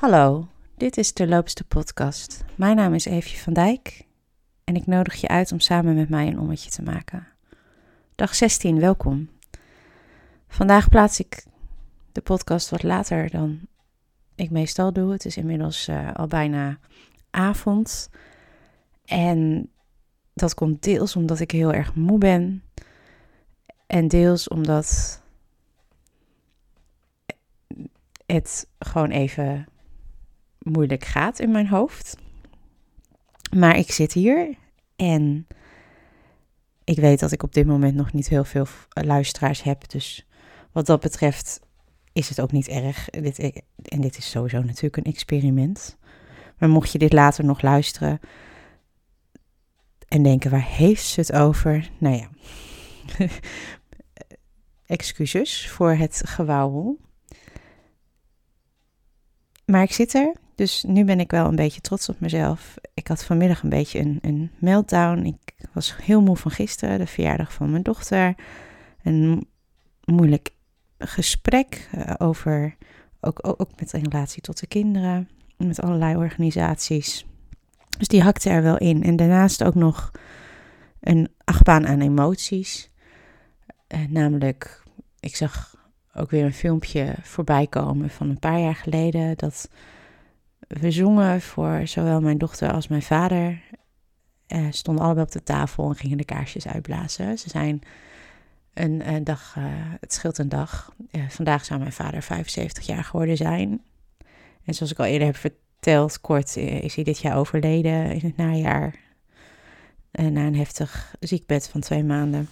Hallo, dit is de Loopste Podcast. Mijn naam is Eefje van Dijk en ik nodig je uit om samen met mij een ommetje te maken. Dag 16, welkom. Vandaag plaats ik de podcast wat later dan ik meestal doe. Het is inmiddels uh, al bijna avond. En dat komt deels omdat ik heel erg moe ben. En deels omdat het gewoon even moeilijk gaat in mijn hoofd. Maar ik zit hier en ik weet dat ik op dit moment nog niet heel veel luisteraars heb. Dus wat dat betreft is het ook niet erg. Dit, en dit is sowieso natuurlijk een experiment. Maar mocht je dit later nog luisteren en denken, waar heeft ze het over? Nou ja, excuses voor het gewauwel. Maar ik zit er, dus nu ben ik wel een beetje trots op mezelf. Ik had vanmiddag een beetje een, een meltdown. Ik was heel moe van gisteren, de verjaardag van mijn dochter. Een moeilijk gesprek uh, over, ook, ook, met relatie tot de kinderen, met allerlei organisaties. Dus die hakte er wel in. En daarnaast ook nog een achtbaan aan emoties. Uh, namelijk, ik zag ook weer een filmpje voorbij komen van een paar jaar geleden. Dat we zongen voor zowel mijn dochter als mijn vader. Uh, stonden allebei op de tafel en gingen de kaarsjes uitblazen. Ze zijn een, een dag, uh, het scheelt een dag. Vandaag zou mijn vader 75 jaar geworden zijn. En zoals ik al eerder heb verteld, kort is hij dit jaar overleden in het najaar. na een heftig ziekbed van twee maanden.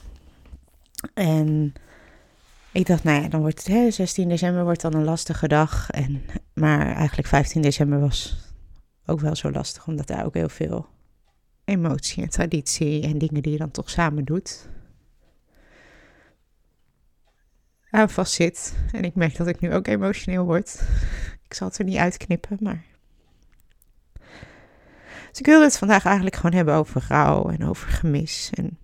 En ik dacht, nou ja, dan wordt het hè, 16 december wordt dan een lastige dag. En, maar eigenlijk 15 december was ook wel zo lastig, omdat daar ook heel veel emotie en traditie en dingen die je dan toch samen doet aan vast zit. En ik merk dat ik nu ook emotioneel word. Ik zal het er niet uitknippen, maar. Dus ik wilde het vandaag eigenlijk gewoon hebben over rouw en over gemis. En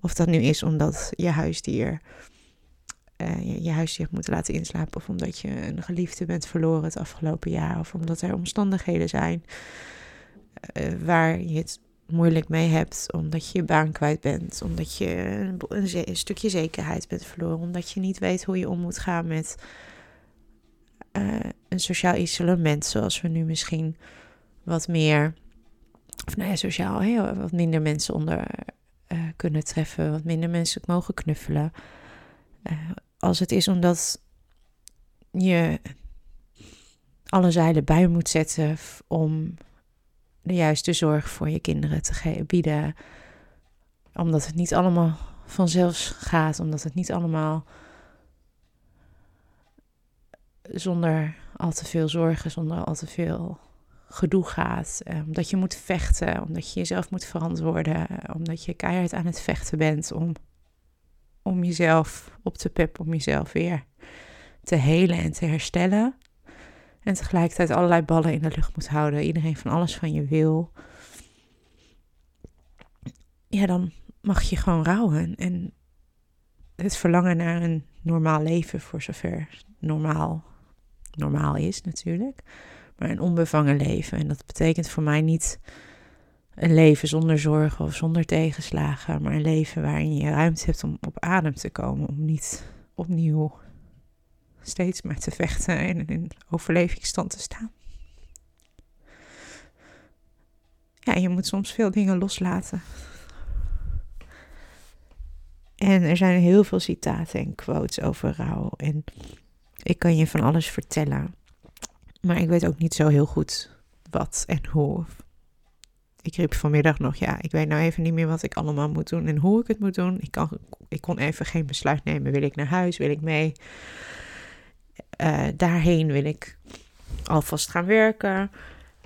of dat nu is omdat je huisdier uh, je, je huisdier hebt moeten laten inslapen. Of omdat je een geliefde bent verloren het afgelopen jaar. Of omdat er omstandigheden zijn uh, waar je het moeilijk mee hebt. Omdat je je baan kwijt bent. Omdat je een, stukje zekerheid bent verloren. Omdat je niet weet hoe je om moet gaan met uh, een sociaal isolement. Zoals we nu misschien wat meer. Of nou ja, sociaal heel, wat minder mensen onder kunnen treffen. Wat minder mensen mogen knuffelen als het is omdat je alle zeilen bij moet zetten om de juiste zorg voor je kinderen te bieden. Omdat het niet allemaal vanzelf gaat, omdat het niet allemaal zonder al te veel zorgen, zonder al te veel gedoe gaat. Omdat je moet vechten, omdat je jezelf moet verantwoorden, omdat je keihard aan het vechten bent om om jezelf op te peppen, om jezelf weer te helen en te herstellen. En tegelijkertijd allerlei ballen in de lucht moet houden. Iedereen van alles van je wil. Ja, dan mag je gewoon rouwen. En het verlangen naar een normaal leven, voor zover normaal, normaal is natuurlijk. Maar een onbevangen leven. En dat betekent voor mij niet een leven zonder zorgen of zonder tegenslagen, maar een leven waarin je ruimte hebt om op adem te komen, om niet opnieuw steeds maar te vechten en in overlevingsstand te staan. Ja, je moet soms veel dingen loslaten. En er zijn heel veel citaten en quotes over rouw. En ik kan je van alles vertellen. Maar ik weet ook niet zo heel goed wat en hoe ik riep vanmiddag nog, ja, ik weet nou even niet meer wat ik allemaal moet doen en hoe ik het moet doen. Ik, kan, ik kon even geen besluit nemen. Wil ik naar huis? Wil ik mee? Uh, daarheen wil ik alvast gaan werken.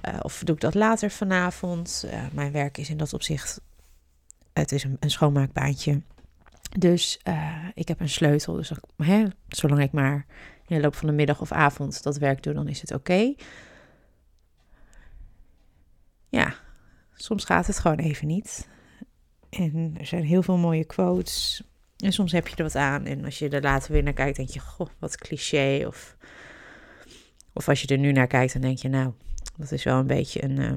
Uh, of doe ik dat later vanavond? Uh, mijn werk is in dat opzicht, het is een, schoonmaakbaantje. Dus ik heb een sleutel. Dus hè, zolang ik maar in de loop van de middag of avond dat werk doe, dan is het oké. Soms gaat het gewoon even niet. En er zijn heel veel mooie quotes. En soms heb je er wat aan. En als je er later weer naar kijkt, denk je: Goh, wat cliché. Of Of als je er nu naar kijkt, dan denk je, nou, dat is wel een beetje een, uh,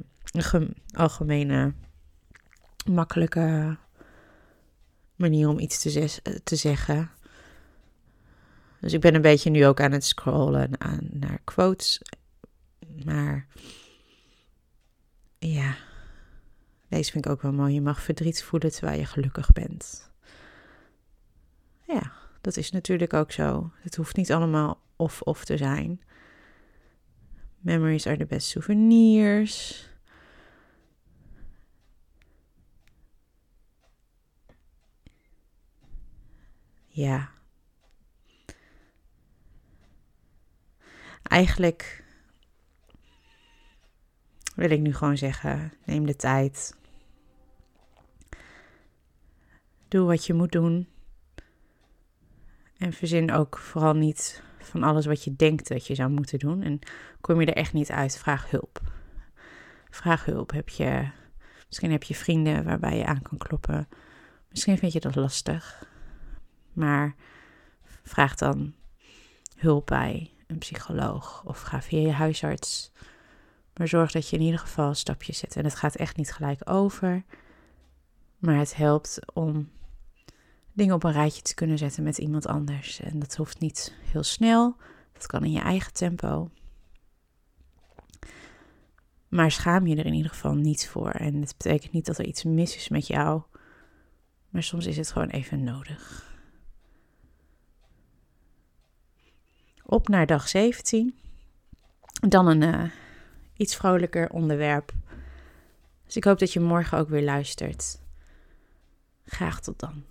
een algemene, makkelijke manier om iets te, te zeggen. Dus ik ben een beetje nu ook aan het scrollen aan, naar quotes. Maar ja, deze vind ik ook wel mooi. Je mag verdriet voelen terwijl je gelukkig bent. Ja, dat is natuurlijk ook zo. Het hoeft niet allemaal of-of te zijn. Memories are the best souvenirs. Ja. Eigenlijk wil ik nu gewoon zeggen: neem de tijd. Doe wat je moet doen. En verzin ook vooral niet van alles wat je denkt dat je zou moeten doen. En kom je er echt niet uit, vraag hulp. Vraag hulp. Heb je, misschien heb je vrienden waarbij je aan kan kloppen. Misschien vind je dat lastig. Maar vraag dan hulp bij een psycholoog of ga via je huisarts. Maar zorg dat je in ieder geval stapjes zet. En het gaat echt niet gelijk over. Maar het helpt om dingen op een rijtje te kunnen zetten met iemand anders. En dat hoeft niet heel snel. Dat kan in je eigen tempo. Maar schaam je er in ieder geval niet voor. En het betekent niet dat er iets mis is met jou. Maar soms is het gewoon even nodig. Op naar dag 17. Dan een uh, iets vrolijker onderwerp. Dus ik hoop dat je morgen ook weer luistert. Graag tot dan.